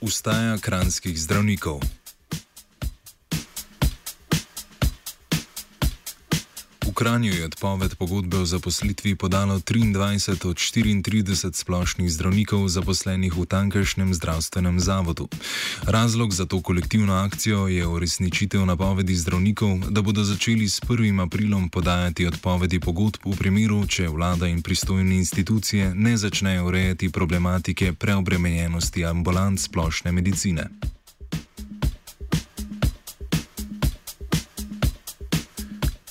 ustaja kranskih zdravnikov. Kranju je odpoved pogodbe o zaposlitvi podalo 23 od 34 splošnih zdravnikov zaposlenih v tankajšnjem zdravstvenem zavodu. Razlog za to kolektivno akcijo je uresničitev napovedi zdravnikov, da bodo začeli s 1. aprilom podajati odpovedi pogodb v primeru, če vlada in pristojne institucije ne začnejo urejati problematike preobremenjenosti ambulant splošne medicine.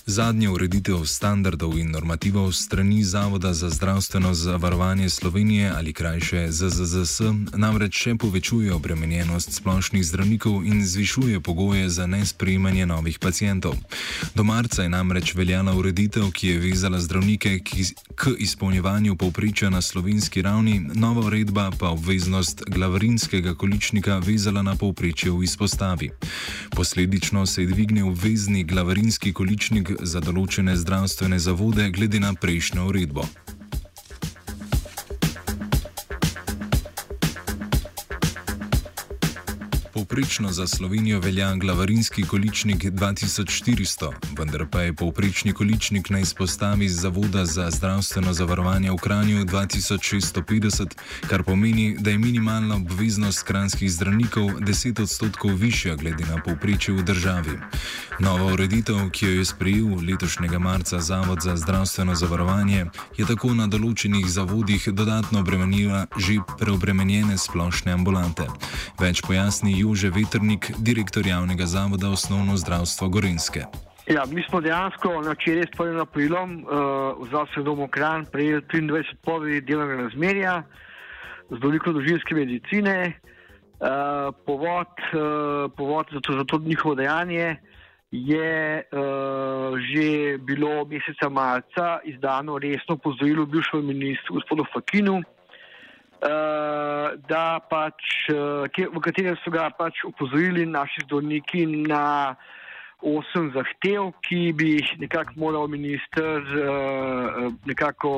Zadnja ureditev standardov in normativov strani Zavoda za zdravstveno zavarovanje Slovenije ali krajše ZZZS namreč še povečuje obremenjenost splošnih zdravnikov in zvišuje pogoje za nesprejemanje novih pacijentov. Do marca je namreč veljala ureditev, ki je vezala zdravnike k izpolnjevanju povprečja na slovenski ravni, nova uredba pa obveznost glavarinskega količnika vezala na povprečje v izpostavi. Posledično se je dvignil obvezni glavarinski količnik za določene zdravstvene zavode glede na prejšnjo uredbo. Povprečno za Slovenijo velja glavarinski količnik 2400, vendar pa je povprečni količnik na izpostavi Zavoda za zdravstveno zavarovanje v Kranju 2650, kar pomeni, da je minimalna obveznost kranskih zdravnikov 10 odstotkov višja glede na povprečje v državi. Nova ureditev, ki jo je sprejel letošnjega marca Zavod za zdravstveno zavarovanje, je tako na določenih zavodih dodatno obremenila že preobremenjene splošne ambulante. Več pojasni Juž. Jože Veternik, direktor javnega zavoda Osnovno zdravstvo Gorinske. Ja, mi smo dejansko na včeraj s 1. aprilom uh, v zdravstvenem domu Kran prejeli 23 povedi delovnega razmerja z veliko družinske medicine. Uh, povod, uh, povod za, to, za to njihovo dejanje je uh, že bilo meseca marca izdano resno pozorilo bivšemu ministru gospodu Fakinu, da pač, uh, v katerem so ga pač upozorili naši zdravniki na osem zahtev, ki bi jih nekako moral minister uh, nekako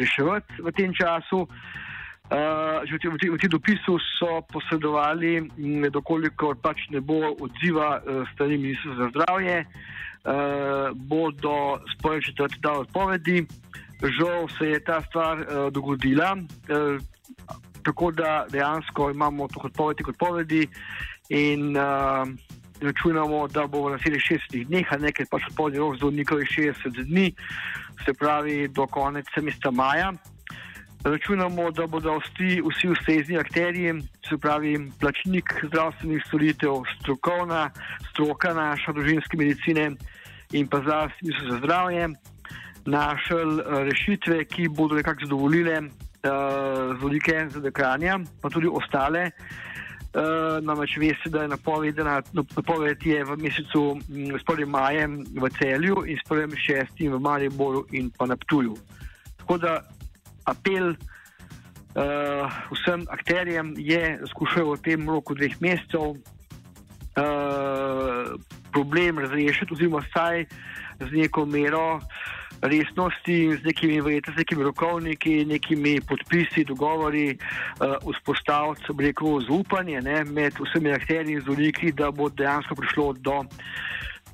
reševati v tem času. Uh, v tem dopisu so posredovali, dokoliko pač ne bo odziva uh, strani ministra za zdravje, uh, bodo spojeni četrti dan odpovedi. Žal se je ta stvar uh, dogodila. Uh, tako da dejansko imamo to odpovedi kot povedi in uh, računamo, da bo v naslednjih 60 dneh, a nekaj pač odpovedi rok zdravnikov je 60 dni, se pravi do konca meseca maja. Računamo, da bodo vsi, vsi ustrezni akterji, se pravi plačnik zdravstvenih storitev, strokovna stroka naša družinske medicine in pa zdravstveno za zdravje, našli rešitve, ki bodo nekako zadovoljile uh, z velike zadekranja, pa tudi ostale. Uh, namreč veste, da je napovedana, napoved je v mesecu mm, s 1. majem v Celju in s 1. šestim v Mariboru in pa na Ptuju. Tako da apel uh, vsem akterjem je, da skušajo v tem roku dveh mesecev uh, problem razrešiti, oziroma vsaj z neko mero resnosti, z nekimi, verjetno, z nekimi rokovniki, nekimi podpisi, dogovori, uh, vzpostaviti, so rekel, zaupanje ne, med vsemi akterji in zdravniki, da bo dejansko prišlo do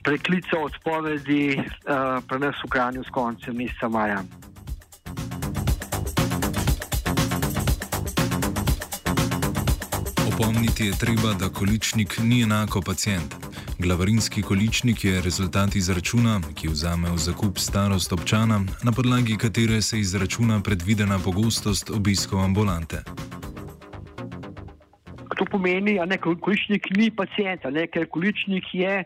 preklica odpovedi uh, pri nas v Kranju s koncem meseca maja. Opomniti je treba, da količnik ni enako pacijent. Glavarinski količnik je rezultat izračuna, ki vzame v zakup starost občana, na podlagi katere se izračuna predvidena pogostost obiskov ambulante. To pomeni, da količnik ni pacijent, ker količnik je.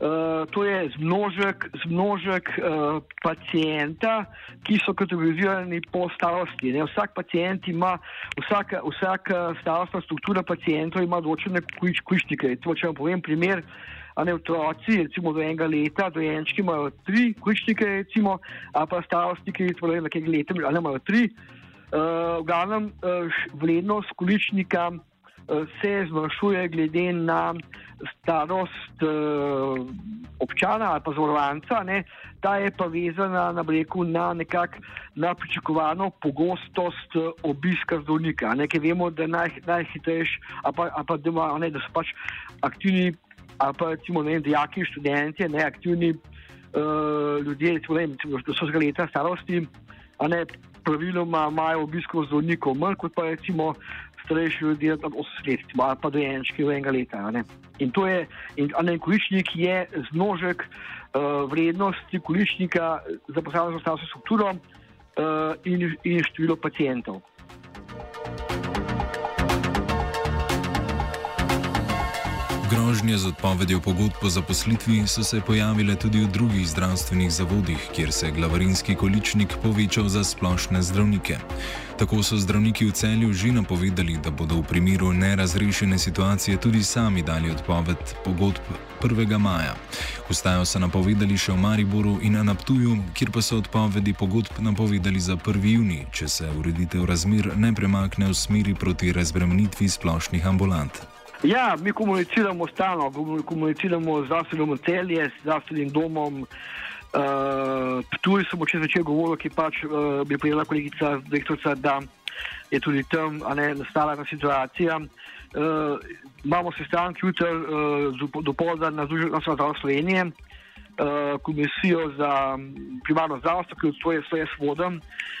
Uh, to je zmnožek, zmnožek uh, pacijenta, ki so kategorizirani po starosti. Ne? Vsak pacijent ima, vsaka, vsaka starostna struktura pacijentov ima določene količnike. Če vam povem primer, uh, a ne otroci, recimo do enega leta, dojenčki imajo tri količnike, recimo, a pa starostniki, do enega leta, ali imajo tri. Uh, v glavnem, uh, vrednost količnika se zmanjšuje glede na starost uh, občana ali pa zavarovanca, ta je pa vezana na, breku, na, nekak, na pričakovano pogostost uh, obiska zdravnika. Nekaj vemo, da naj, najhitrejši, ali pa, ali pa da, ima, ne, da so pač aktivni, ali pa recimo ne, dijaki, študenti, ne aktivni uh, ljudje, recimo, recimo, da so zgolj leta starosti, a ne praviloma imajo obiskov zdravnikov manj kot pa recimo starejši ljudje, tam 80 let, ali pa dojenčki v enega leta. In to je, in, količnik je znožek uh, vrednosti količnika za posamezno stavsko strukturo uh, in, in število pacijentov. Grožnje z odpovedjo pogodb po zaposlitvi so se pojavile tudi v drugih zdravstvenih zavodih, kjer se je glavarinski količnik povečal za splošne zdravnike. Tako so zdravniki v celju že napovedali, da bodo v primeru nerazrešene situacije tudi sami dali odpoved pogodb 1. maja. Ustajo so napovedali še v Mariboru in na Ptuju, kjer pa so odpovedi pogodb napovedali za 1. juni, če se ureditev razmer ne premakne v smeri proti razbremenitvi splošnih ambulant. Ja, mi komuniciramo stalno, komuniciramo z zdravstvenim celjem, z zdravstvenim domom. Uh, Ptuj sem včeraj začel govoriti, ki pač uh, bi prijela kolegica, direktorica, da je tudi tam ne, nastala ena situacija. Uh, imamo sestanek jutri uh, do polda na Združenem zdravstvu Slovenije, uh, komisijo za primarno zdravstvo, ki odsvoje svoje svode,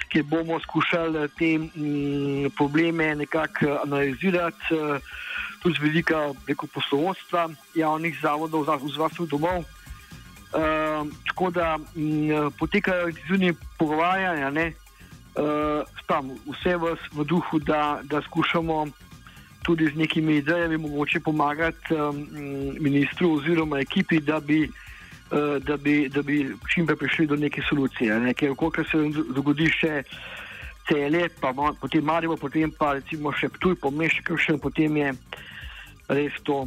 kjer bomo skušali te m, probleme nekako analizirati. Uh, tudi z vidika poslovodstva javnih zavodov, zdravstvenih domov. Uh, tako da m, potekajo intenzivni pogajanja, uh, vse v, v duhu, da, da skušamo tudi z nekimi idejami mogoče pomagati um, ministru oziroma ekipi, da bi, uh, da bi, da bi čim prej prišli do neke solucije. Ne? Ker, koliko se dogodi še cele, pa potem Marijo, potem pa recimo še Ptuj, pomešče, še potem je res to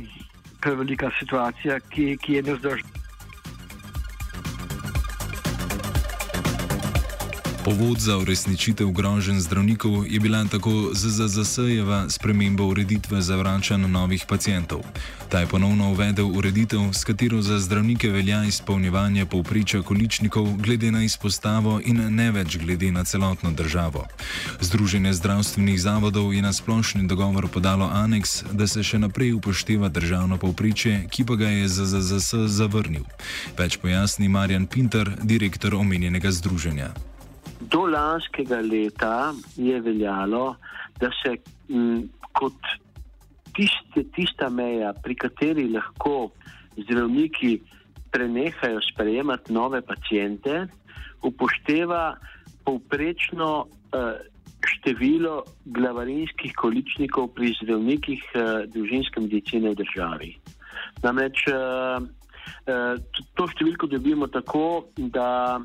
prevelika situacija, ki, ki je nezdržna. Povod za uresničitev groženj zdravnikov je bila tako ZZZS-jeva sprememba ureditve za vračanje novih pacijentov. Ta je ponovno uvedel ureditev, s katero za zdravnike velja izpolnjevanje povprečja količnikov glede na izpostavo in ne več glede na celotno državo. Združenje zdravstvenih zavodov je na splošni dogovor podalo aneks, da se še naprej upošteva državno povprečje, ki pa ga je ZZZS zavrnil. Več pojasni Marjan Pinter, direktor omenjenega združenja do lanskega leta je veljalo, da se m, kot tiste, tista meja, pri kateri lahko zdravniki prenehajo sprejemati nove pacijente, upošteva povprečno uh, število glavarinskih količnikov pri zdravnikih uh, družinske medicine v državi. Namreč uh, uh, to številko dobimo tako, da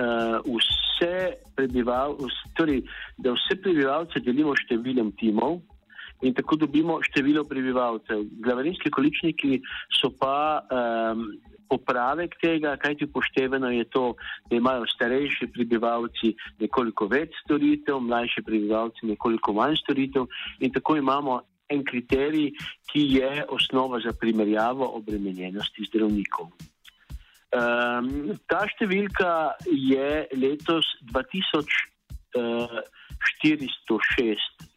uh, vse prebivalce, torej, da vse prebivalce delimo številom timov in tako dobimo število prebivalcev. Glavarinski količniki so pa um, popravek tega, kaj ti upoštevano je to, da imajo starejši prebivalci nekoliko več storitev, mlajši prebivalci nekoliko manj storitev in tako imamo. En kriterij, ki je osnova za primerjavo obremenjenosti zdravnikov. Um, ta številka je letos 2406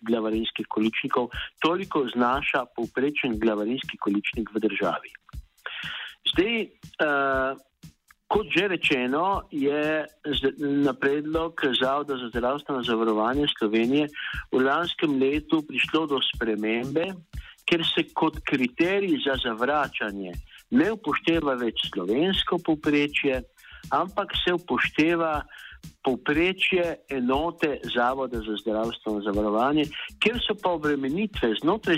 glavarinskih količnikov, toliko znaša povprečen glavarinski količnik v državi. Zdaj, uh, kot že rečeno, je na predlog Zavoda za zdravstveno zavarovanje Slovenije v lanskem letu prišlo do spremembe, ker se kot kriterij za zavračanje ne upošteva več slovensko povprečje, ampak se upošteva povprečje enote Zavoda za zdravstveno zavarovanje, ker so pa obremenitve znotraj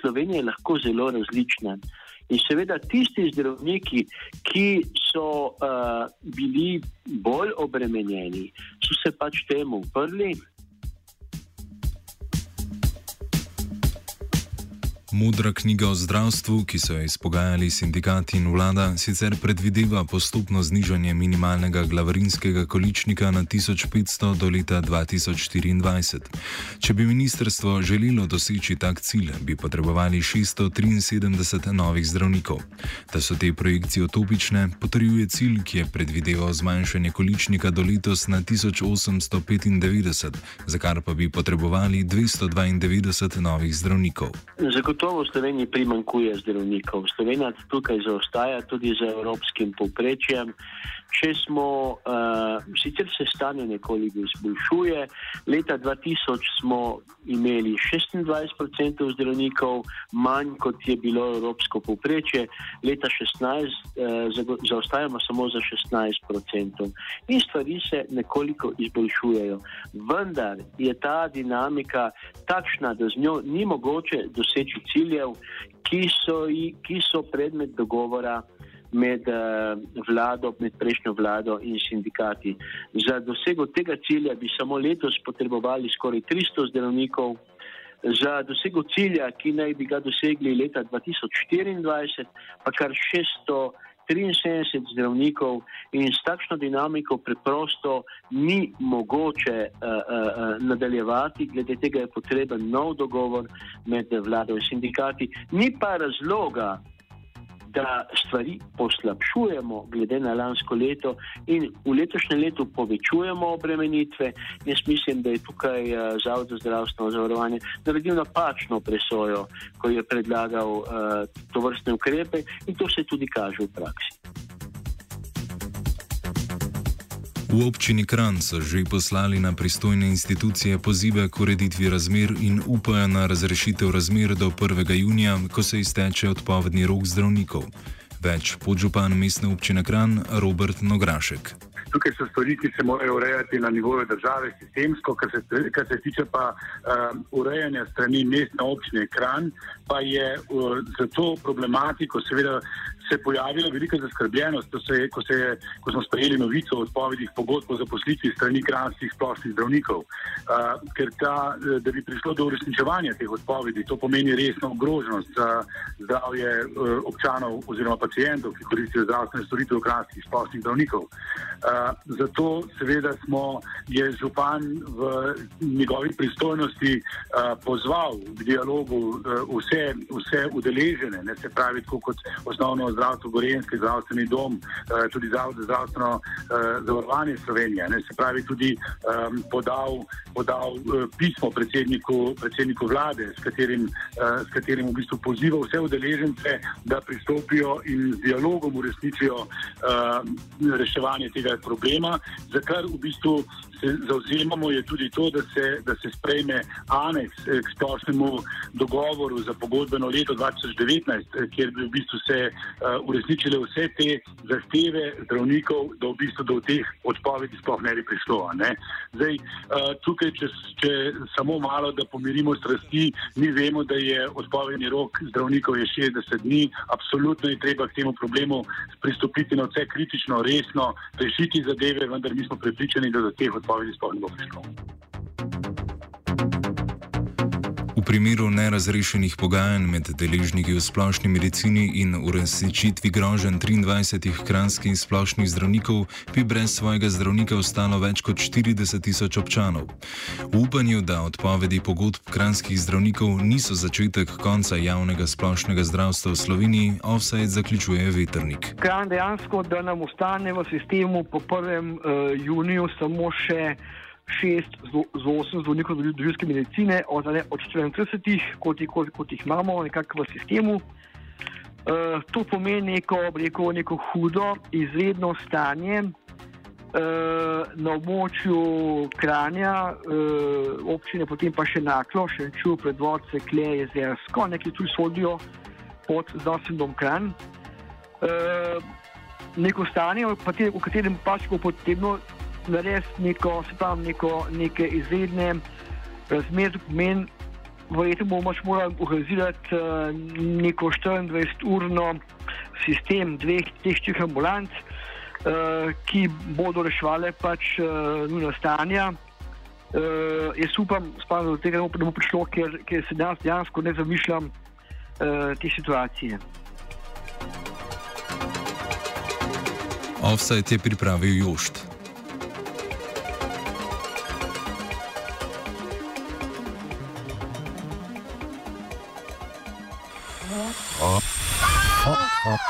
Slovenije lahko zelo različne. In seveda tisti zdravniki, ki so uh, bili bolj obremenjeni, so se pač temu uprli Modra knjiga o zdravstvu, ki so jo izpogajali sindikati in vlada, sicer predvideva postopno znižanje minimalnega glavarinskega količnika na 1500 do leta 2024. Če bi ministrstvo želelo doseči tak cilj, bi potrebovali 673 novih zdravnikov. Da so te projekcije utopične, potrjuje cilj, ki je predvideval zmanjšanje količnika do letos na 1895, za kar pa bi potrebovali 292 novih zdravnikov. Zagotovo Gotovo v Sloveniji primankuje zdravnikov. Slovenija tukaj zaostaja tudi za evropskim povprečjem. Če smo, uh, sicer se stanje nekoliko izboljšuje, leta 2000 smo imeli 26% zdravnikov, manj kot je bilo evropsko povprečje, leta 2016 uh, zaostajamo samo za 16%. In stvari se nekoliko izboljšujejo. Vendar je ta dinamika takšna, da z njo ni mogoče doseči ciljev, ki so, ki so predmet dogovora med uh, vlado, med prejšnjo vlado in sindikati. Za dosego tega cilja bi samo letos potrebovali skoraj 300 zdravnikov. Za dosego cilja, ki naj bi ga dosegli leta 2024, pa kar 673 zdravnikov in s takšno dinamiko preprosto ni mogoče uh, uh, nadaljevati, glede tega je potreben nov dogovor med vlado in sindikati. Ni pa razloga, da stvari poslabšujemo, glede na lansko leto, in v letošnjem letu povečujemo obremenitve. Jaz mislim, da je tukaj uh, Zavod za zdravstveno zavarovanje naredil napačno presojo, ko je predlagal uh, to vrstne ukrepe, in to se tudi kaže v praksi. V občini Kran so že poslali na pristojne institucije pozive k ureditvi razmer in upajo na razrešitev razmer do 1. junija, ko se izteče odpovedni rok zdravnikov. Več podžupan mestne občine Kran Robert Nograšek. Tukaj so stvari, ki se morajo urejati na nivoju države, sistemsko, kar se, kar se tiče pa uh, urejanja strani mestne občine Kran, pa je uh, za to problematiko seveda se je pojavila velika zaskrbljenost, se je, ko, se je, ko smo sprejeli novico o odpovedih pogodb o zaposlitvi strani kranskih splošnih zdravnikov. Uh, ker ta, da bi prišlo do uresničevanja teh odpovedi, to pomeni resno ogroženost za zdravje uh, občanov oziroma pacijentov, ki koristijo zdravstvene storitve v kranskih splošnih zdravnikov. Uh, zato seveda smo, je župan v njegovi pristojnosti uh, pozval k dialogu uh, vse, vse udeležene, ne se pravi, kot osnovno zdravstvo, Gorenski zdravstveni dom, eh, tudi Zavod za zdravstveno eh, zavarovanje Slovenije. Ne, se pravi, tudi um, podal, podal uh, pismo predsedniku, predsedniku vlade, s katerim, uh, s katerim v bistvu poziva vse udeležence, da pristopijo in z dialogom uresničijo uh, reševanje tega problema, za kar v bistvu se zauzemamo, je tudi to, da se, da se sprejme aneks k splošnemu dogovoru za pogodbeno leto 2019, kjer bi v bistvu se uh, uresničile vse te zahteve zdravnikov, da v bistvu do teh odpovedi sploh ne bi prišlo. Ne? Zdaj, uh, tukaj, če, če samo malo, da pomirimo strasti, mi vemo, da je odpovedni rok zdravnikov 60 dni, absolutno je treba k temu problemu pristopiti na vse kritično, resno, rešiti zadeve, vendar mi smo prepričani, da do teh odpovedi sploh ne bo prišlo. Primeru nerazrešenih pogajanj med deležniki v splošni medicini in uresničitvi grožen 23 kranskih splošnih zdravnikov bi brez svojega zdravnika ostalo več kot 40 tisoč občanov. V upanju, da odpovedi pogodb kranskih zdravnikov niso začetek konca javnega splošnega zdravstva v Sloveniji, offside zaključuje veternik. Kran dejansko, da nam ostane v sistemu po 1. Uh, eh, juniju samo še šest z osem zdravnikov družinske medicine, od, ne, od 34, kot, kot, kot jih imamo nekako v sistemu. Uh, to pomeni neko, rekel, neko hudo, izredno stanje uh, na območju Kranja, uh, občine, potem pa še Naklo, še Ču, predvodce, Kleje, Jezersko, neki tu sodijo pod zdravstvenim dom Kran. Uh, neko stanje, v katerem pač bo potrebno narediti neko, neko, neke izredne razmere, to pomeni, verjetno bomo pač morali organizirati uh, neko 24-urno sistem dveh teh ambulant, uh, ki bodo reševali pač uh, nujna stanja. Uh, jaz upam, da do tega ne bo prišlo, ker, ker se danes dejansko ne zamišljam, uh, te situacije. Offside je pripravil Jošt. Oh.